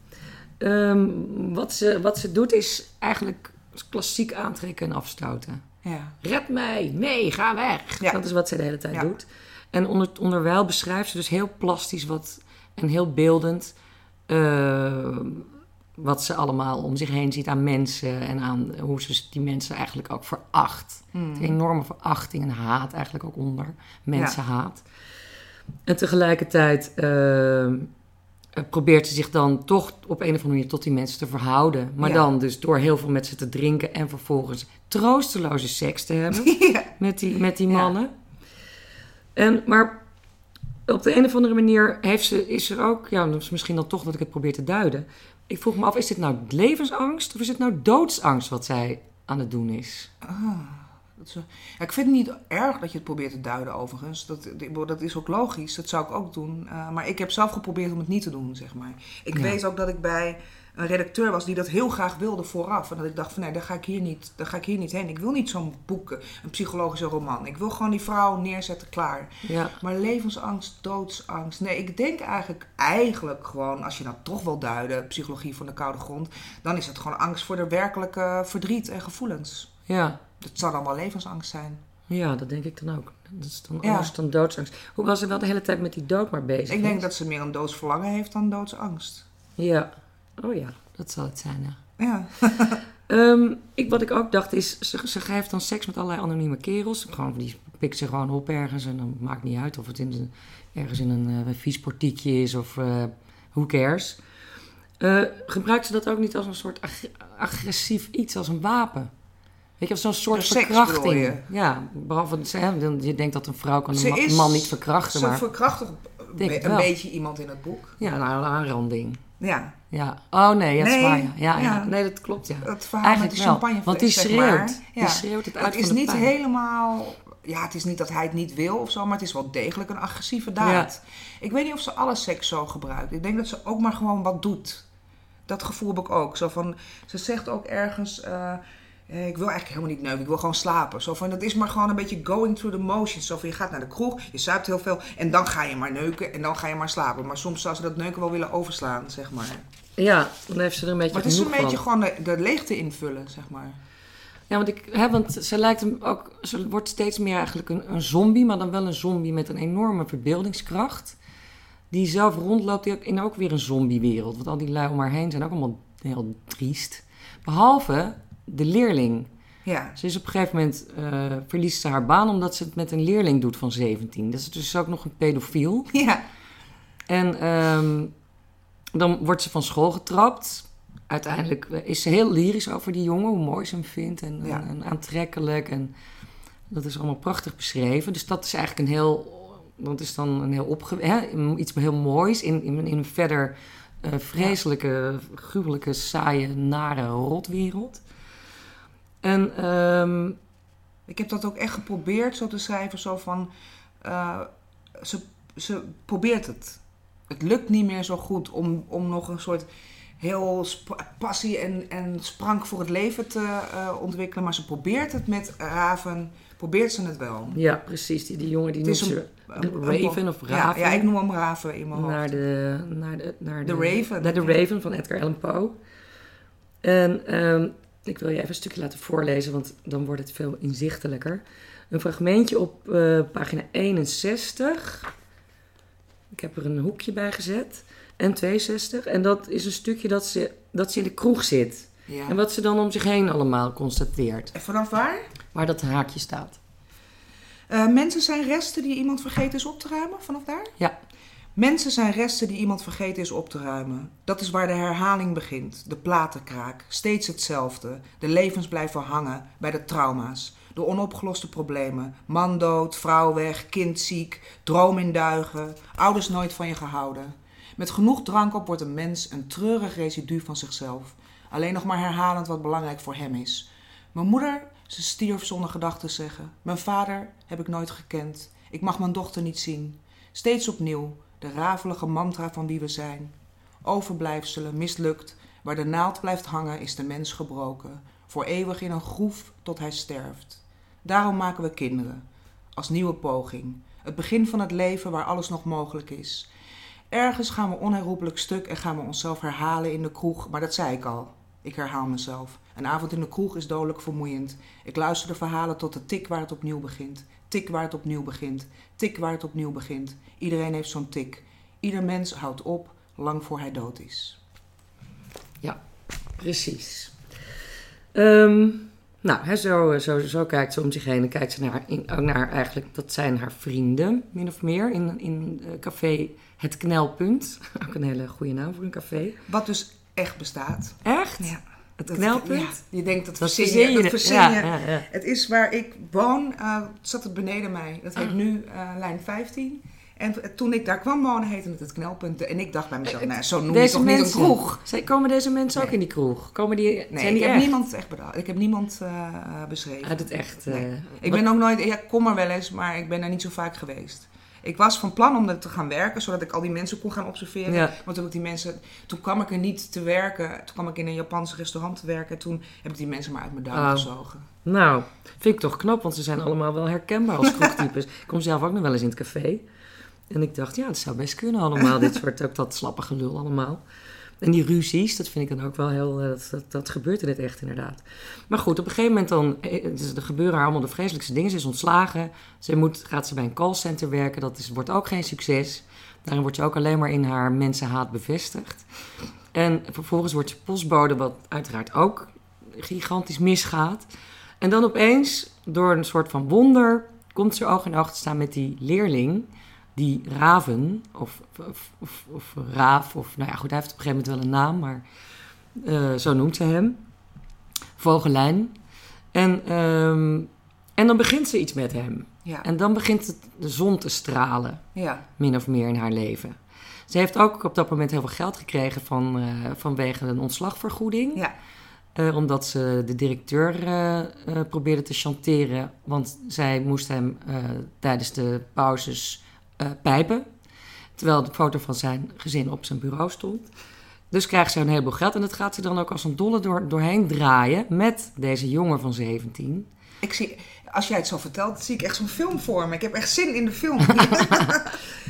Ehm, wat, ze, wat ze doet is eigenlijk klassiek aantrekken en afstoten. Ja. Red mij, nee, ga weg. Ja. Dat is wat ze de hele tijd Ja. doet. En onder, onderwijl beschrijft ze dus heel plastisch wat, en heel beeldend eh, wat ze allemaal om zich heen ziet aan mensen en aan hoe ze die mensen eigenlijk ook veracht. Een enorme verachting en haat eigenlijk ook onder. Mensenhaat. En tegelijkertijd eh, probeert ze zich dan toch op een of andere manier tot die mensen te verhouden. Maar Ja. dan dus door heel veel met ze te drinken en vervolgens troosteloze seks te hebben ja. met die, met die Ja. mannen. En, maar op de een of andere manier heeft ze, is er ook, ja, dat is misschien dan toch dat ik het probeer te duiden. Ik vroeg me af, is dit nou levensangst of is het nou doodsangst wat zij aan het doen is? Ah, dat is, wel- ja, ik vind het niet erg dat je het probeert te duiden, overigens. Dat, dat is ook logisch, dat zou ik ook doen. Eh, maar ik heb zelf geprobeerd om het niet te doen, zeg maar. Ik Ja. weet ook dat ik bij een redacteur was die dat heel graag wilde vooraf. En dat ik dacht van, nee, daar ga ik hier niet, daar ga ik hier niet heen. Ik wil niet zo'n boek, een psychologische roman. Ik wil gewoon die vrouw neerzetten, klaar. Ja, Maar levensangst, doodsangst. Nee, ik denk eigenlijk, eigenlijk gewoon, als je dat toch wil duiden, psychologie van de koude grond, dan is het gewoon angst voor de werkelijke verdriet en gevoelens. ja, Dat zou dan wel levensangst zijn. ja, dat denk ik dan ook. Dat is dan Ja. anders dan doodsangst. Hoe was ze wel de hele tijd met die dood maar bezig? Ik denk is? dat ze meer een doodsverlangen heeft dan doodsangst. Ja, oh ja, dat zal het zijn, ja. Ja. Ehm, ik, wat ik ook dacht is, ze, ze heeft dan seks met allerlei anonieme kerels. Gewoon, die pikt ze gewoon op ergens en dan maakt niet uit of het in ergens in een, eh, een vies portiekje is of eh who cares. Eh, gebruikt ze dat ook niet als een soort ag- agressief iets, als een wapen? Weet je, als zo'n soort seks verkrachting. Ja, behalve ze, je denkt dat een vrouw kan een man niet verkrachten, Ze maar verkracht toch Denk een, wel. beetje iemand in het boek. ja, nou, een aanranding. Ja, Ja. Oh nee, ja, Nee, waar. Ja. Ja. Nee, dat klopt, ja. het verhaal Eigenlijk met wel, champagne. want die zeg schreeuwt. maar. Die schreeuwt het uit Het is de niet pijn. helemaal... Ja, het is niet dat hij het niet wil of zo, maar het is wel degelijk een agressieve daad. Ik weet niet of ze alle seks zo gebruikt. Ik denk dat ze ook maar gewoon wat doet. Dat gevoel heb ik ook. Zo van, ze zegt ook ergens... eh, eh, ik wil eigenlijk helemaal niet neuken, ik wil gewoon slapen. Zo van, dat is maar gewoon een beetje going through the motions. Zo van, je gaat naar de kroeg, je zuipt heel veel en dan ga je maar neuken en dan ga je maar slapen. Maar soms zou ze dat neuken wel willen overslaan, zeg maar. Ja, dan heeft ze er een beetje Maar het is een beetje van. gewoon de, de leegte invullen, zeg maar. Ja, want, ik, hè, want ze lijkt hem ook... Ze wordt steeds meer eigenlijk een, een zombie, maar dan wel een zombie met een enorme verbeeldingskracht. Die zelf rondloopt in ook weer een zombiewereld. Want al die lui om haar heen zijn ook allemaal heel triest. Behalve de leerling. Ja. Ze is op een gegeven moment... eh, verliest ze haar baan omdat ze het met een leerling doet van 17. Dat is dus ook nog een pedofiel. Ja. En ehm, dan wordt ze van school getrapt. Uiteindelijk eh, is ze heel lyrisch over die jongen, hoe mooi ze hem vindt en, Ja. en, en aantrekkelijk. En dat is allemaal prachtig beschreven. Dus dat is eigenlijk een heel, dat is dan een heel opge, hè, iets heel moois in, in, in een verder eh, vreselijke, gruwelijke, saaie, nare rotwereld. En ehm, Ik heb dat ook echt geprobeerd zo te schrijven, zo van... eh, ze, ze probeert het. Het lukt niet meer zo goed om, om nog een soort heel passie en, en sprank voor het leven te eh, ontwikkelen. Maar ze probeert het met Raven, probeert ze het wel. ja, precies, die, die jongen die noemt ze Raven of Ja, Raven. Ja, ik noem hem Raven in mijn hoofd. naar de, naar de, naar The Raven. Naar de Raven van Edgar Allan Poe. En ehm, ik wil je even een stukje laten voorlezen, want dan wordt het veel inzichtelijker. Een fragmentje op eh, pagina 61. Ik heb er een hoekje bij gezet. En 62. En dat is een stukje dat ze, dat ze in de kroeg zit. Ja. En wat ze dan om zich heen allemaal constateert. En vanaf waar? Waar dat haakje staat. Eh, mensen zijn resten die iemand vergeten is op te ruimen, vanaf daar? Ja. Mensen zijn resten die iemand vergeten is op te ruimen. Dat is waar de herhaling begint, de platenkraak. Steeds hetzelfde. De levens blijven hangen bij de trauma's. De onopgeloste problemen. Man dood, vrouw weg, kind ziek, droom in duigen. Ouders nooit van je gehouden. Met genoeg drank op wordt een mens een treurig residu van zichzelf. Alleen nog maar herhalend wat belangrijk voor hem is. Mijn moeder, ze stierf zonder gedachten zeggen. Mijn vader heb ik nooit gekend. Ik mag mijn dochter niet zien. Steeds opnieuw, de rafelige mantra van wie we zijn. Overblijfselen, mislukt. Waar de naald blijft hangen is de mens gebroken. Voor eeuwig in een groef tot hij sterft. Daarom maken we kinderen. Als nieuwe poging. Het begin van het leven waar alles nog mogelijk is. Ergens gaan we onherroepelijk stuk en gaan we onszelf herhalen in de kroeg. Maar dat zei ik al. Ik herhaal mezelf. Een avond in de kroeg is dodelijk vermoeiend. Ik luister de verhalen tot de tik waar het opnieuw begint. Tik waar het opnieuw begint. Tik waar het opnieuw begint. Iedereen heeft zo'n tik. Ieder mens houdt op lang voor hij dood is. Precies. Ehm, nou, hè, zo, zo, zo kijkt ze om zich heen en kijkt ze naar, in, ook naar eigenlijk, dat zijn haar vrienden, min of meer, in, in eh, café Het Knelpunt. Ook een hele goede naam voor een café. Wat dus echt bestaat. Echt? Ja. Het Dat- Knelpunt? ja, je denkt dat Dat verzin je. Dat verzin ja, ja. Het is waar ik woon, eh, zat het beneden mij. Dat heet Ah. nu eh, lijn 15. En toen ik daar kwam wonen, heette het het knelpunt. En ik dacht bij mezelf, Eh, nou, zo noem je toch niet mensen, een kroeg? Zij, komen deze mensen ook in die kroeg? Komen die, Nee, zijn ik heb echt? niemand echt bedacht. Ik heb niemand beschreven. Uit het echt. Nee. Ik ben ook nooit, ja, ik kom er wel eens, maar ik ben er niet zo vaak geweest. Ik was van plan om er te gaan werken, zodat ik al die mensen kon gaan observeren. Ja. Want toen, ik die mensen, toen kwam ik er niet te werken. Toen kwam ik in een Japans restaurant te werken. Toen heb ik die mensen maar uit mijn duim Oh. gezogen. Nou, vind ik toch knap, want ze zijn allemaal wel herkenbaar als kroegtypes. ik kom zelf ook nog wel eens in het café. En ik dacht, ja, dat zou best kunnen allemaal. dit soort, ook dat slappe gelul allemaal. En die ruzies, dat vind ik dan ook wel heel... eh, Dat, dat, gebeurt in het echt inderdaad. Maar goed, op een gegeven moment dan... eh, dus er gebeuren allemaal de vreselijkste dingen. Ze is ontslagen. Ze moet, gaat ze bij een callcenter werken. Dat is, wordt ook geen succes. Daarin wordt ze ook alleen maar in haar mensenhaat bevestigd. En vervolgens wordt ze postbode, wat uiteraard ook gigantisch misgaat. En dan opeens, door een soort van wonder, komt ze oog in oog te staan met die leerling, die Raven, of, of, of, of Raaf, of nou ja, goed, hij heeft op een gegeven moment wel een naam, maar eh, zo noemt ze hem. Vogelijn. En, ehm, en dan begint ze iets met hem. Ja, En dan begint het, de zon te stralen ja, min of meer in haar leven. Ze heeft ook op dat moment heel veel geld gekregen van, eh, vanwege een ontslagvergoeding. ja. Eh, omdat ze de directeur probeerde te chanteren. Want zij moest hem tijdens de pauzes eh, pijpen. Terwijl de foto van zijn gezin op zijn bureau stond. Dus krijgt ze een heleboel geld. En dat gaat ze dan ook als een dolle door, doorheen draaien. Met deze jongen van 17. Ik zie, als jij het zo vertelt, zie ik echt zo'n film voor me. Ik heb echt zin in de film.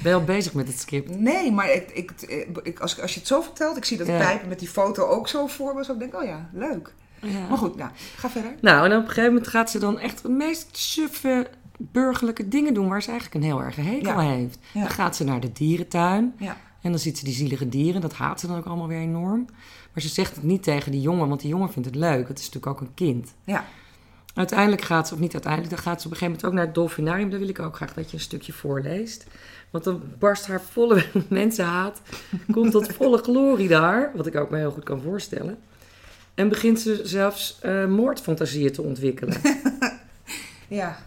Ben je al bezig met het script? nee, maar ik, ik, ik, als, als je het zo vertelt, ik zie dat Ja. pijpen met die foto ook zo voor me. Zo denk ik, oh ja, leuk. Ja. Maar goed, nou, ga verder. Nou, en op een gegeven moment gaat ze dan echt de meest suffe burgerlijke dingen doen... waar ze eigenlijk een heel erg hekel aan heeft. Dan gaat ze naar de dierentuin. Ja. En dan ziet ze die zielige dieren. Dat haat ze dan ook allemaal weer enorm. Maar ze zegt het niet tegen die jongen, want die jongen vindt het leuk. Het is natuurlijk ook een kind. Ja. Uiteindelijk gaat ze, of niet uiteindelijk, dan gaat ze op een gegeven moment ook naar het dolfinarium. Daar wil ik ook graag dat je een stukje voorleest. Want dan barst haar volle mensenhaat, komt tot volle glorie daar. Wat ik ook me heel goed kan voorstellen. En begint ze zelfs eh, moordfantasieën te ontwikkelen. Ja.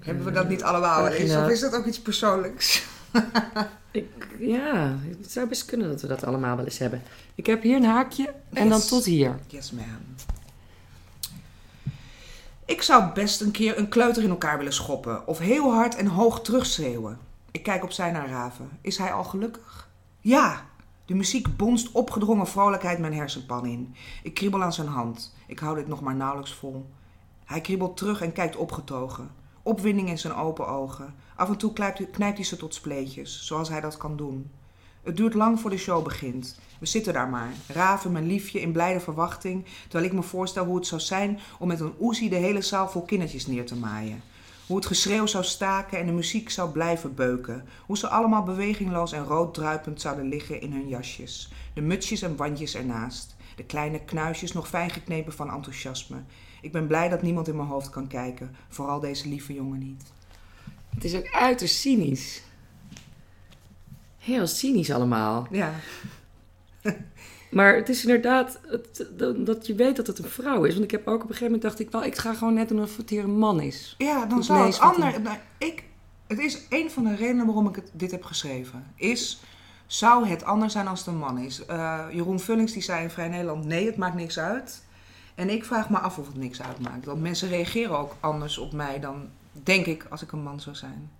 Hebben we dat niet allemaal wel eens? Of is dat ook iets persoonlijks? Ik, ja, het zou best kunnen dat we dat allemaal wel eens hebben. Ik heb hier een haakje en dan tot hier. Yes, ma'am. Ik zou best een keer een kleuter in elkaar willen schoppen. Of heel hard en hoog terugschreeuwen. Ik kijk opzij naar Raven. Is hij al gelukkig? Ja. De muziek bonst opgedrongen vrolijkheid mijn hersenpan in. Ik kriebel aan zijn hand. Ik hou dit nog maar nauwelijks vol. Hij kriebelt terug en kijkt opgetogen. Opwinding in zijn open ogen. Af en toe knijpt hij, ze tot spleetjes, zoals hij dat kan doen. Het duurt lang voor de show begint. We zitten daar maar, Raven, mijn liefje, in blijde verwachting, terwijl ik me voorstel hoe het zou zijn om met een oezie de hele zaal vol kindertjes neer te maaien. Hoe het geschreeuw zou staken en de muziek zou blijven beuken. Hoe ze allemaal bewegingloos en rood druipend zouden liggen in hun jasjes. De mutsjes en wandjes ernaast. De kleine knuisjes nog fijn geknepen van enthousiasme. Ik ben blij dat niemand in mijn hoofd kan kijken. Vooral deze lieve jongen niet. Het is ook uiterst cynisch. Heel cynisch allemaal. Ja, Maar het is inderdaad het, dat, je weet dat het een vrouw is. Want ik heb ook op een gegeven moment dacht ik wel, ik ga gewoon net doen alsof het hier een man is. ja dan Ik zou het ander... Nou, ik, het is een van de redenen waarom ik het, dit heb geschreven. Is, zou het anders zijn als het een man is? Eh, Jeroen Vullings die zei in Vrij Nederland, nee, het maakt niks uit. En ik vraag me af of het niks uitmaakt. Want mensen reageren ook anders op mij dan, denk ik, als ik een man zou zijn.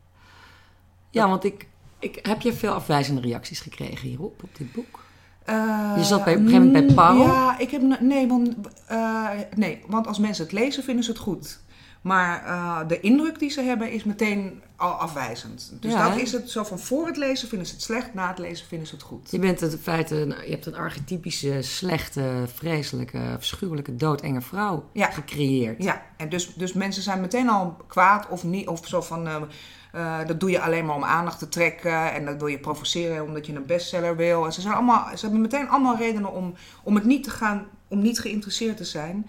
Ja, want ik, ik heb je veel afwijzende reacties gekregen hierop, op dit boek. Eh, Je zat bij- op een gegeven moment bij Paul? Ja, ik heb... Nee want, eh, nee, want als mensen het lezen, vinden ze het goed. Maar eh, de indruk die ze hebben is meteen al afwijzend. Dus Ja, dat is het zo van voor het lezen vinden ze het slecht, na het lezen vinden ze het goed. Je bent in feite, je hebt een archetypische, slechte, vreselijke, afschuwelijke, doodenge vrouw Ja. gecreëerd. Ja, en dus, dus mensen zijn meteen al kwaad of niet, of zo van. eh, eh, dat doe je alleen maar om aandacht te trekken en dat wil je provoceren omdat je een bestseller wil. En ze, zijn allemaal, ze hebben meteen allemaal redenen om, om het niet te gaan, om niet geïnteresseerd te zijn.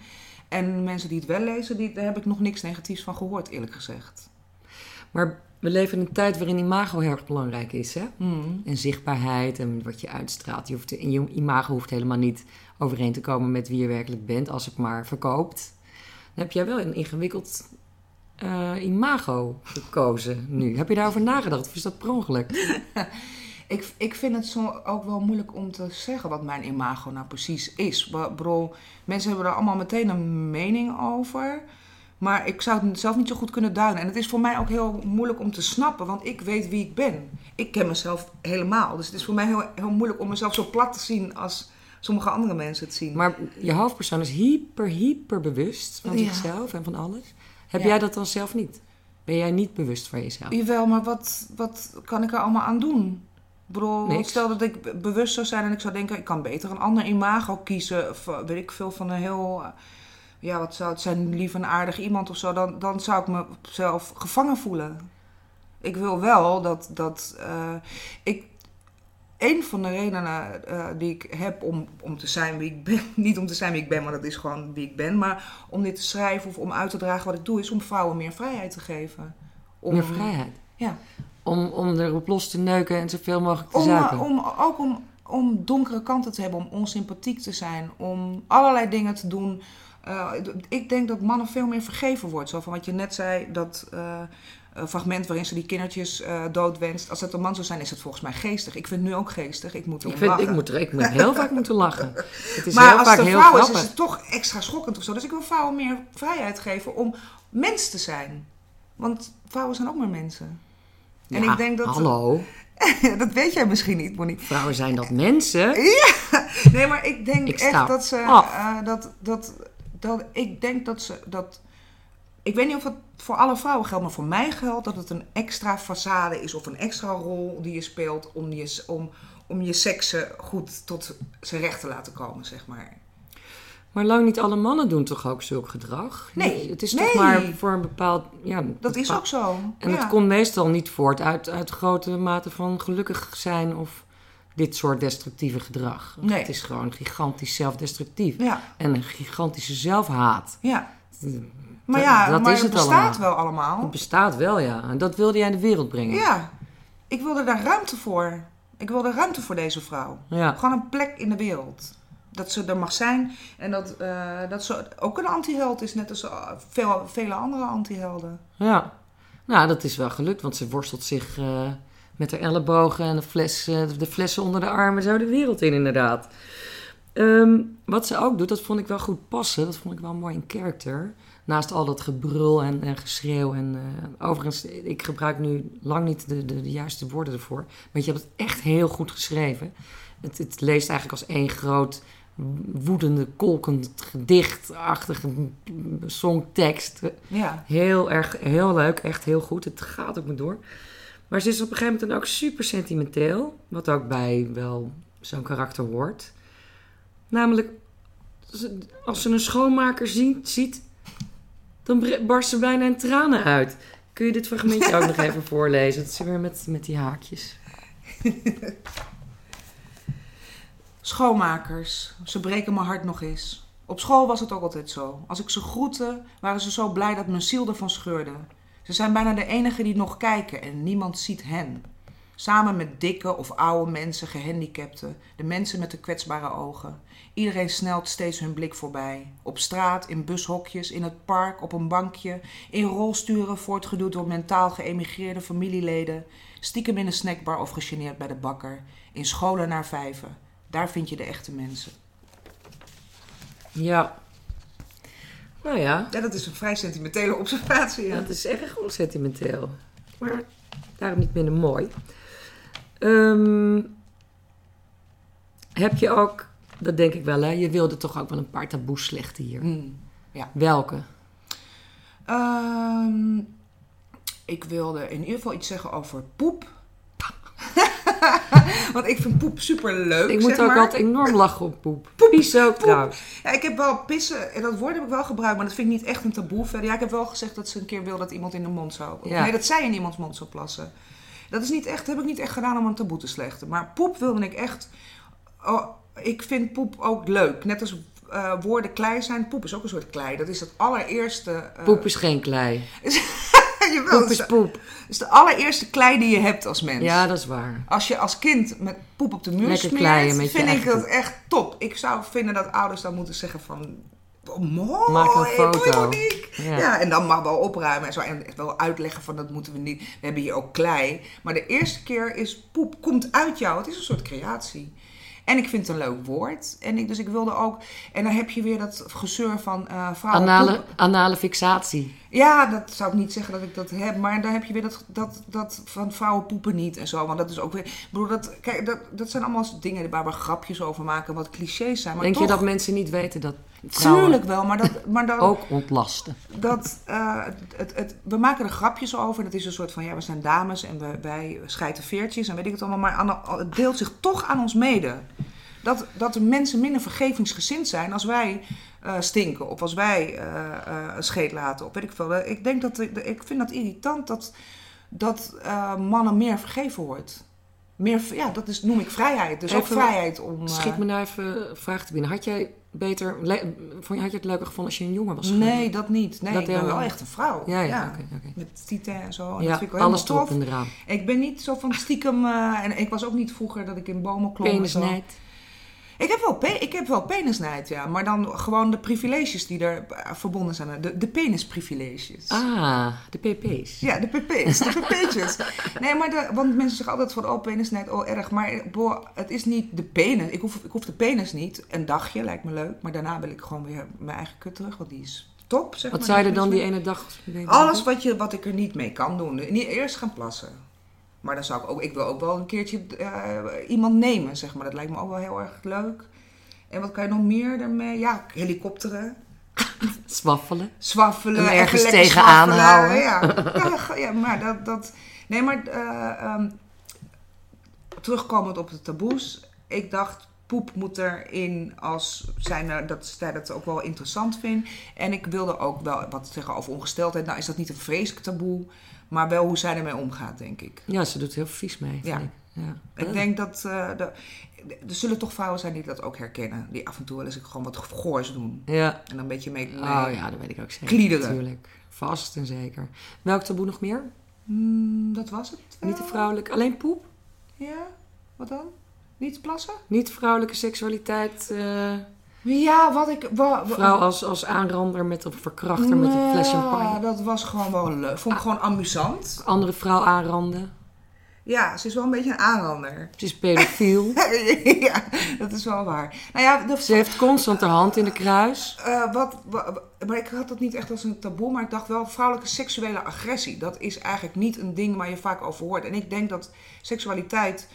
En mensen die het wel lezen, die, daar heb ik nog niks negatiefs van gehoord, eerlijk gezegd. Maar we leven in een tijd waarin imago heel erg belangrijk is. Hè? Hmm. En zichtbaarheid en wat je uitstraalt. Je hoeft, je imago hoeft helemaal niet overeen te komen met wie je werkelijk bent, als het maar verkoopt. Dan heb jij wel een ingewikkeld eh, imago gekozen nu. Heb je daarover nagedacht of is dat per ongeluk? Ik, ik vind het zo ook wel moeilijk om te zeggen wat mijn imago nou precies is. Bedoel, mensen hebben er allemaal meteen een mening over. Maar ik zou het zelf niet zo goed kunnen duiden. En het is voor mij ook heel moeilijk om te snappen, want ik weet wie ik ben. Ik ken mezelf helemaal. Dus het is voor mij heel, heel moeilijk om mezelf zo plat te zien als sommige andere mensen het zien. Maar je hoofdpersoon is hyper, hyper bewust van Ja. zichzelf en van alles. Heb Ja. jij dat dan zelf niet? Ben jij niet bewust van jezelf? Jawel, maar wat, wat kan ik er allemaal aan doen? Ik bedoel, Niks. stel dat ik be- bewust zou zijn en ik zou denken, ik kan beter een ander imago kiezen. Of weet ik veel van een heel, eh, ja, wat zou het zijn, lief en aardig iemand of zo. Dan, dan zou ik mezelf gevangen voelen. Ik wil wel dat, dat eh, ik, een van de redenen eh, die ik heb om, om te zijn wie ik ben, niet om te zijn wie ik ben, maar dat is gewoon wie ik ben. Maar om dit te schrijven of om uit te dragen wat ik doe, is om vrouwen meer vrijheid te geven. Om, Meer vrijheid. Ja. Om, om erop los te neuken en zoveel mogelijk te Om, eh, om, ook om, om donkere kanten te hebben, om onsympathiek te zijn, om allerlei dingen te doen. Eh, ik denk dat mannen veel meer vergeven wordt. Zo van wat je net zei, dat eh, fragment waarin ze die kindertjes eh, doodwenst. Als het een man zou zijn, is het volgens mij geestig. Ik vind het nu ook geestig. Ik moet ik, vind, lachen. ik, moet er, ik moet heel vaak moeten lachen. Het is maar heel als vaak het een vrouw is, is het toch extra schokkend of zo. Dus ik wil vrouwen meer vrijheid geven om mens te zijn. Want vrouwen zijn ook maar mensen. En Ja, ik denk dat... Hallo, dat weet jij misschien niet, Monique. vrouwen zijn dat mensen? Nee, maar ik denk Ik echt dat ze. eh, dat, dat, dat, ik denk dat ze. Dat, ik weet niet of het voor alle vrouwen geldt, maar voor mij geldt dat het een extra façade is of een extra rol die je speelt om je, om, om je seksen goed tot zijn recht te laten komen, zeg maar. Maar lang niet alle mannen doen toch ook zulk gedrag? Nee, Het is nee. toch maar voor een bepaald... Ja, Dat is ook zo. En ja. het komt meestal niet voort uit, uit grote mate van gelukkig zijn of dit soort destructieve gedrag. Nee. Het is gewoon gigantisch zelfdestructief. Ja, En een gigantische zelfhaat. ja. Maar ja, dat maar is het het bestaat allemaal. wel allemaal. Het bestaat wel, ja. En dat wilde jij in de wereld brengen. Ja, ik wilde daar ruimte voor. Ik wilde ruimte voor deze vrouw. Ja. Gewoon een plek in de wereld. Dat ze er mag zijn en dat, eh, dat ze ook een antiheld is, net als veel, vele andere antihelden. ja. Nou, dat is wel gelukt, want ze worstelt zich eh, met haar ellebogen en de, fles, eh, de flessen onder de armen zo de wereld in, inderdaad. Ehm, wat ze ook doet, dat vond ik wel goed passen. Dat vond ik wel mooi in character. Naast al dat gebrul en, en geschreeuw. En, overigens, ik gebruik nu lang niet de, de, de juiste woorden ervoor. Maar je hebt het echt heel goed geschreven. Het, het leest eigenlijk als één groot woedende, kolkend gedichtachtige songtekst. Ja, Heel erg, heel leuk, echt heel goed. Het gaat ook maar door. Maar ze is op een gegeven moment dan ook super sentimenteel. Wat ook bij wel zo'n karakter hoort. Namelijk, als ze een schoonmaker ziet, ziet dan barst ze bijna in tranen uit. Kun je dit fragmentje ook nog even voorlezen? Dat is weer met, met die haakjes. schoonmakers, ze breken mijn hart nog eens. Op school was het ook altijd zo. Als ik ze groette, waren ze zo blij dat mijn ziel ervan scheurde. Ze zijn bijna de enigen die nog kijken en niemand ziet hen. Samen met dikke of oude mensen, gehandicapten, de mensen met de kwetsbare ogen. Iedereen snelt steeds hun blik voorbij. Op straat, in bushokjes, in het park, op een bankje, in rolsturen voortgeduwd door mentaal geëmigreerde familieleden, stiekem in een snackbar of gegeneerd bij de bakker, in scholen naar vijven. Daar vind je de echte mensen. Ja. Nou ja, Ja, dat is een vrij sentimentele observatie. Ja, het is erg sentimenteel. Maar daarom niet minder mooi. Ehm, heb je ook, dat denk ik wel, hè? Je wilde toch ook wel een paar taboes slechten hier. Hmm. Welke? Ehm, ik wilde in ieder geval iets zeggen over poep. Want ik vind poep super leuk. Ik moet ook maar. altijd enorm lachen op poep. Pies ook trouwens. Ja, ik heb wel pissen, en dat woord heb ik wel gebruikt, maar dat vind ik niet echt een taboe verder. Ja, ik heb wel gezegd dat ze een keer wil dat iemand in de mond zou. Ja. Nee, dat zij in iemands mond zou plassen. Dat is niet echt, heb ik niet echt gedaan om een taboe te slechten. Maar poep wilde ik echt. Oh, ik vind poep ook leuk. Net als eh, woorden klei zijn. Poep is ook een soort klei. Dat is het allereerste. eh, Poep is geen klei. jawel, Poep het is poep. is de allereerste klei die je hebt als mens. Ja, dat is waar. Als je als kind met poep op de muur Lekker smeert, vind ik dat echt top. Ik zou vinden dat ouders dan moeten zeggen van... Oh, mooi, Maak een foto. Ja. Ja. en dan mag wel opruimen en zo. En wel uitleggen van dat moeten we niet. We hebben hier ook klei. Maar de eerste keer is poep, komt uit jou. Het is een soort creatie. En ik vind het een leuk woord. En ik, dus ik wilde ook... En dan heb je weer dat gezeur van eh vrouwen... Anale, anale fixatie. Ja, dat zou ik niet zeggen dat ik dat heb. Maar dan heb je weer dat, dat, dat van vrouwen poepen niet en zo. Want dat is ook weer... Ik bedoel, dat, kijk, dat, dat zijn allemaal dingen waar we grapjes over maken. Wat clichés zijn. Maar Denk toch, je dat mensen niet weten dat Tuurlijk wel, maar dat... Maar dat, ook ontlasten? dat eh, het, het, we maken er grapjes over. Dat is een soort van, ja, we zijn dames en we, wij schijten veertjes en weet ik het allemaal. Maar aan het deelt zich toch aan ons mede. Dat, dat de mensen minder vergevingsgezind zijn als wij eh, stinken. Of als wij eh, een scheet laten. Of weet ik veel. Ik, denk dat, ik vind dat irritant dat, dat mannen meer vergeven wordt. Meer, ja, dat is, noem ik vrijheid. Dus ook vrijheid om... Schiet me nou even een vraag te binnen. Had jij beter, vond je, had je het leuker gevonden als je een jongen was? geweest? Nee, dat niet. Nee, Dat ik ben wel echt een vrouw. Ja. Met tieten en zo. En dat Ja, wel alles erop en eraan. Ik ben niet zo van stiekem... eh, en ik was ook niet vroeger dat ik in bomen klom. en zo. Ik heb wel, pe ik heb wel penisnijd, ja. Maar dan gewoon de privileges die er eh, verbonden zijn. De, de penisprivileges. Ah, de pp's. Ja, de pp's, de pp'tjes. Nee, maar de, want mensen zeggen altijd van, oh, penisnijd, oh, erg. Maar boh, het is niet de penis. Ik hoef, ik hoef de penis niet. Een dagje lijkt me leuk. Maar daarna wil ik gewoon weer mijn eigen kut terug. Want die is top, zeg Wat maar. zou je er dan die ene dag alles wat, je, wat ik er niet mee kan doen. Niet eerst gaan plassen. Maar dan zou ik ook, ik wil ook wel een keertje eh, iemand nemen, zeg maar. Dat lijkt me ook wel heel erg leuk. En wat kan je nog meer daarmee? Ja, helikopteren, Zwaffelen. zwaffelen, even ergens tegenaan zwaffelen. houden. Ja. Ja, maar dat, dat... Nee, maar ehm, terugkomend op de taboes. Ik dacht, poep moet erin als zijn er, dat zij dat ook wel interessant vindt. En ik wilde ook wel wat zeggen over ongesteldheid. Nou is dat niet een vreselijk taboe, maar wel hoe zij ermee omgaat, denk ik. Ja, ze doet heel vies mee, Ja. ik. Ja. Ik denk dat eh, de, er zullen toch vrouwen zijn die dat ook herkennen. Die af en toe wel eens gewoon wat goors doen. Ja. En dan een beetje mee... mee- Oh ja, dat weet ik ook zeker. Kliederen. Natuurlijk. Vast en zeker. Welk taboe nog meer? Hmm, dat was het wel. Niet de vrouwelijke, alleen poep? Ja, wat dan? Niet plassen? Niet vrouwelijke seksualiteit. eh, Ja, wat ik... Wa, wa- vrouw als, als aanrander met of verkrachter met een fles Ja, champagne. dat was gewoon wel leuk. Vond ik gewoon amusant. Andere vrouw aanranden. Ja, ze is wel een beetje een aanrander. Ze is pedofiel. ja, dat is wel waar. Nou ja, de, Ze heeft constant haar hand in de kruis. Eh, wat, wa- wa- maar ik had dat niet echt als een taboe, maar ik dacht wel vrouwelijke seksuele agressie. Dat is eigenlijk niet een ding waar je vaak over hoort. En ik denk dat seksualiteit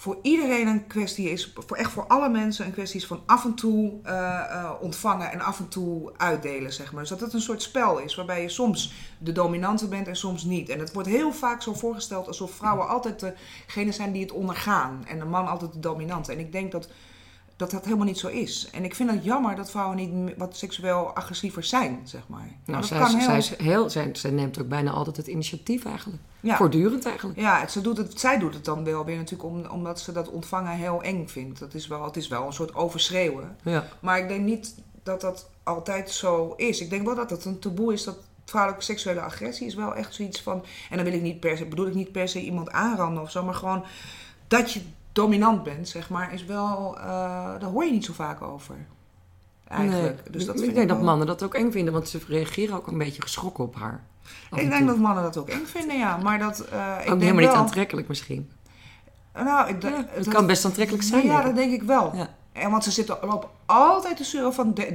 voor iedereen een kwestie is, voor echt voor alle mensen een kwestie is van af en toe eh, eh, ontvangen en af en toe uitdelen, zeg maar. Dus dat het een soort spel is, waarbij je soms de dominante bent en soms niet. En het wordt heel vaak zo voorgesteld alsof vrouwen altijd degene zijn die het ondergaan en de man altijd de dominante. En ik denk dat dat dat helemaal niet zo is. En ik vind het jammer dat vrouwen niet wat seksueel agressiever zijn, zeg maar. Nou, zij, heel... zij, is heel, zij, zij neemt ook bijna altijd het initiatief eigenlijk. Ja. Voortdurend eigenlijk. Ja, het, ze doet het, zij doet het dan wel weer natuurlijk om, omdat ze dat ontvangen heel eng vindt. Dat is wel, het is wel een soort overschreeuwen. Ja. Maar ik denk niet dat dat altijd zo is. Ik denk wel dat het een taboe is dat vrouwelijke seksuele agressie is wel echt zoiets van... En dan wil ik niet per se, bedoel ik niet per se iemand aanranden of zo, maar gewoon dat je dominant bent, zeg maar, is wel... eh, daar hoor je niet zo vaak over. Eigenlijk. Nee, Dus dat ik vind denk dat mannen dat ook eng vinden, want ze reageren ook een beetje geschrokken op haar. Ik denk dat mannen dat ook eng vinden, ja. Maar dat... eh ik ook denk helemaal niet wel, aantrekkelijk misschien. Nou, ik, Ja, het dat- kan best aantrekkelijk zijn. Ja, dat denk ik wel. Ja. En want ze zitten lopen altijd te zeuren van... de-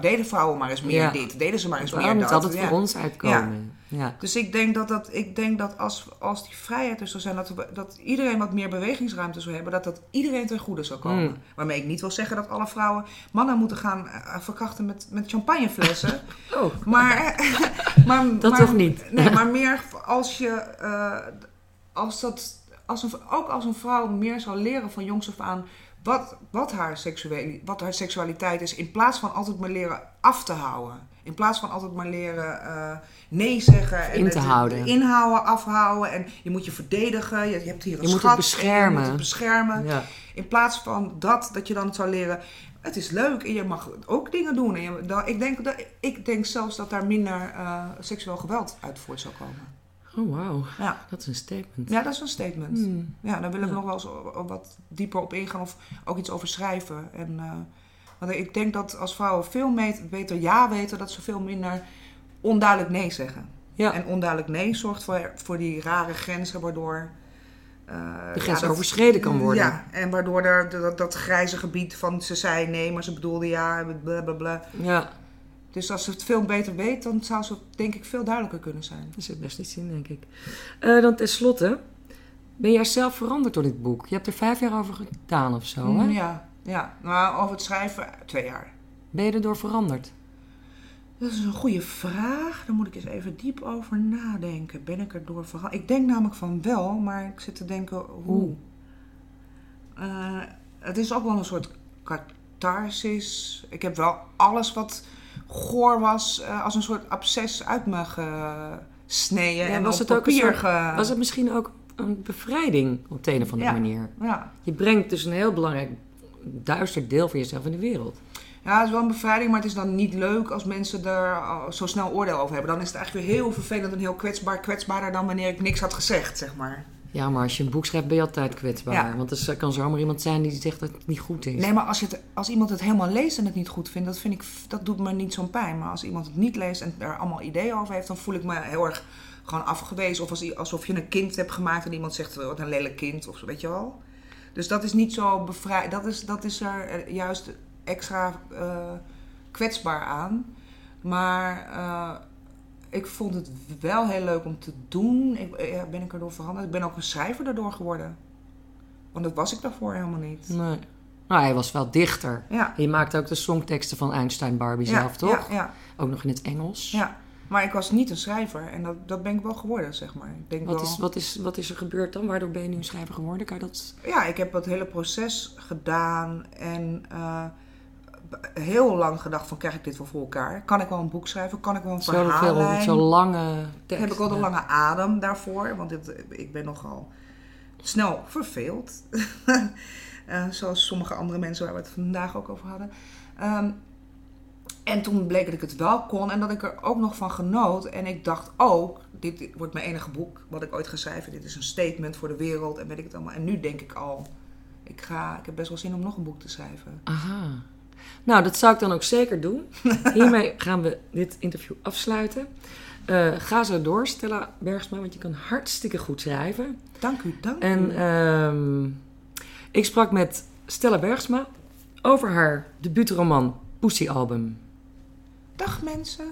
deden vrouwen maar eens meer Ja. dit. Deden ze maar eens Waarom meer moet dat. altijd Ja. voor ons uitkomen? Ja. Dus ik denk dat, dat, ik denk dat als, als die vrijheid er zou zijn, dat, we- dat iedereen wat meer bewegingsruimte zou hebben, dat dat iedereen ten goede zou komen. Mm. Waarmee ik niet wil zeggen dat alle vrouwen mannen moeten gaan eh, verkrachten met, met champagneflessen. Oh, maar, maar, Dat maar- toch niet? Nee, maar meer als je, eh, als dat, als een, ook als een vrouw meer zou leren van jongs af aan wat, wat, haar wat haar seksualiteit is, in plaats van altijd maar leren af te houden. In plaats van altijd maar leren eh, nee zeggen. En In te het- houden. Inhouden, afhouden. En je moet je verdedigen. Je, je hebt hier een Je moet het schat. en beschermen. Je moet het beschermen. ja. In plaats van dat, dat je dan zou leren. Het is leuk en je mag ook dingen doen. En je, dan, ik, denk, dat, ik denk zelfs dat daar minder eh, seksueel geweld uit voort zou komen. Oh, wauw. Ja. Dat is een statement. ja, dat is een statement. Hmm. Ja, daar wil ik Ja. nog wel eens wat dieper op ingaan of ook iets over schrijven. En, eh, want ik denk dat als vrouwen veel beter ja weten, dat ze veel minder onduidelijk nee zeggen. Ja, En onduidelijk nee zorgt voor, voor die rare grenzen waardoor... eh, de grens ja, dat- overschreden kan worden. Ja, en waardoor er dat, dat grijze gebied van ze zei nee, maar ze bedoelde ja, bla bla bla. Ja, Dus als ze het veel beter weet, dan zou ze denk ik veel duidelijker kunnen zijn. daar zit best iets in, denk ik. Eh, dan tenslotte, ben jij zelf veranderd door dit boek? Je hebt er vijf jaar over gedaan of zo, hè? Mm, Ja, ja. Maar over het schrijven, twee jaar. Ben je erdoor veranderd? Dat is een goede vraag. Daar moet ik eens even diep over nadenken. Ben ik er door veranderd? Ik denk namelijk van wel, maar ik zit te denken hoe. Hoe? Eh, het is ook wel een soort catharsis. Ik heb wel alles wat goor was, eh, als een soort absces uit me gesneden. Ja, en was het ook soort- ge... Was het misschien ook een bevrijding op de een of andere Ja. manier? Ja. Je brengt dus een heel belangrijk duister deel van jezelf in de wereld. Ja, het is wel een bevrijding, maar het is dan niet leuk als mensen er uh, zo snel oordeel over hebben. Dan is het eigenlijk weer heel vervelend en heel kwetsbaar. Kwetsbaarder dan wanneer ik niks had gezegd, zeg maar. Ja, maar als je een boek schrijft ben je altijd kwetsbaar. Ja. Want er kan zomaar iemand zijn die zegt dat het niet goed is. Nee, maar als, je het, als iemand het helemaal leest en het niet goed vindt, dat, vind ik, dat doet me niet zo'n pijn. Maar als iemand het niet leest en er allemaal ideeën over heeft, dan voel ik me heel erg gewoon afgewezen. Of als, alsof je een kind hebt gemaakt en iemand zegt, wat een lelijk kind, of zo, weet je wel. Dus dat is niet zo bevrijd. Dat is, dat is er eh, juist extra eh, kwetsbaar aan. Maar eh, ik vond het wel heel leuk om te doen. Ik, eh, ben ik erdoor veranderd? Ik ben ook een schrijver daardoor geworden. Want dat was ik daarvoor helemaal niet. Nee. Nou, hij was wel dichter. Ja. Je maakte ook de songteksten van Einstein Barbie Ja, zelf, toch? Ja, ja, Ook nog in het Engels. ja. Maar ik was niet een schrijver en dat, dat ben ik wel geworden, zeg maar. Ik denk Wat, wel, is, wat, is, wat is er gebeurd dan? Waardoor ben je nu een schrijver geworden? Kan je dat... Ja, ik heb dat hele proces gedaan en eh, heel lang gedacht van, krijg ik dit wel voor elkaar? Kan ik wel een boek schrijven? Kan ik wel een Zo, veel, verhaallijn? zo lange tekst. heb ik wel de ja. lange adem daarvoor, want dit, ik ben nogal snel verveeld. Eh, zoals sommige andere mensen waar we het vandaag ook over hadden. Ehm, en toen bleek dat ik het wel kon en dat ik er ook nog van genoot. En ik dacht ook, dit wordt mijn enige boek wat ik ooit ga schrijven. Dit is een statement voor de wereld en weet ik het allemaal. En nu denk ik al, ik, ga, ik heb best wel zin om nog een boek te schrijven. Aha. Nou, dat zou ik dan ook zeker doen. Hiermee gaan we dit interview afsluiten. Eh, ga zo door, Stella Bergsma, want je kan hartstikke goed schrijven. Dank u, dank En u. ehm, ik sprak met Stella Bergsma over haar debuutroman Pussy Album. Dag mensen.